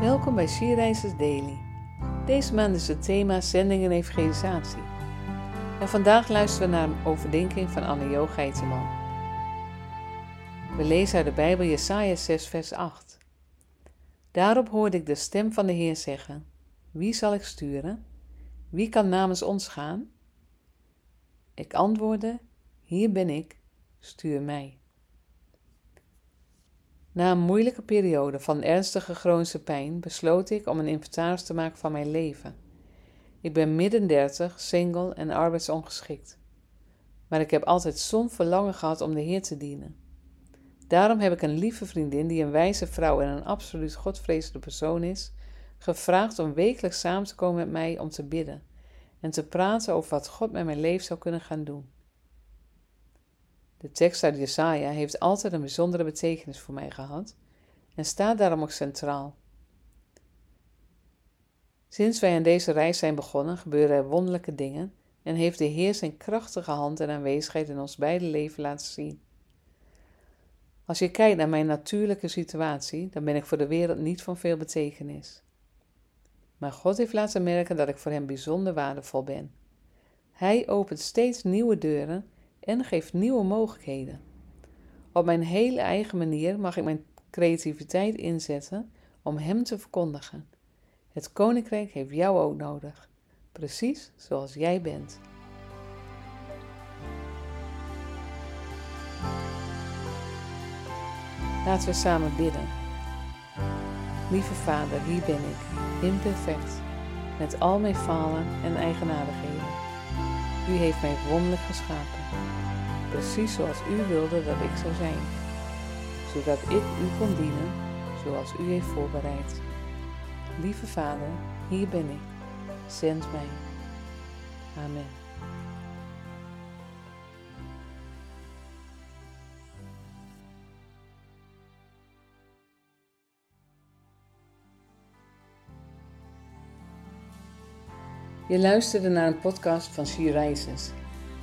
Welkom bij Sierreizers Daily. Deze maand is het thema zending en evangelisatie. En vandaag luisteren we naar een overdenking van Anne-Jo Geiteman. We lezen uit de Bijbel Jesaja 6 vers 8. Daarop hoorde ik de stem van de Heer zeggen, Wie zal ik sturen? Wie kan namens ons gaan? Ik antwoordde, Hier ben ik, stuur mij. Na een moeilijke periode van ernstige chronische pijn besloot ik om een inventaris te maken van mijn leven. Ik ben midden dertig, single en arbeidsongeschikt. Maar ik heb altijd zo'n verlangen gehad om de Heer te dienen. Daarom heb ik een lieve vriendin, die een wijze vrouw en een absoluut godvrezende persoon is, gevraagd om wekelijks samen te komen met mij om te bidden en te praten over wat God met mijn leven zou kunnen gaan doen. De tekst uit Jesaja heeft altijd een bijzondere betekenis voor mij gehad en staat daarom ook centraal. Sinds wij aan deze reis zijn begonnen, gebeuren er wonderlijke dingen en heeft de Heer zijn krachtige hand en aanwezigheid in ons beide leven laten zien. Als je kijkt naar mijn natuurlijke situatie, dan ben ik voor de wereld niet van veel betekenis. Maar God heeft laten merken dat ik voor Hem bijzonder waardevol ben. Hij opent steeds nieuwe deuren en geeft nieuwe mogelijkheden. Op mijn hele eigen manier mag ik mijn creativiteit inzetten om Hem te verkondigen. Het Koninkrijk heeft jou ook nodig, precies zoals jij bent. Laten we samen bidden. Lieve Vader, hier ben ik, imperfect, met al mijn falen en eigenaardigheden. U heeft mij wonderlijk geschapen, precies zoals U wilde dat ik zou zijn, zodat ik U kon dienen zoals U heeft voorbereid. Lieve Vader, hier ben ik. Zend mij. Amen. Je luisterde naar een podcast van She Rises.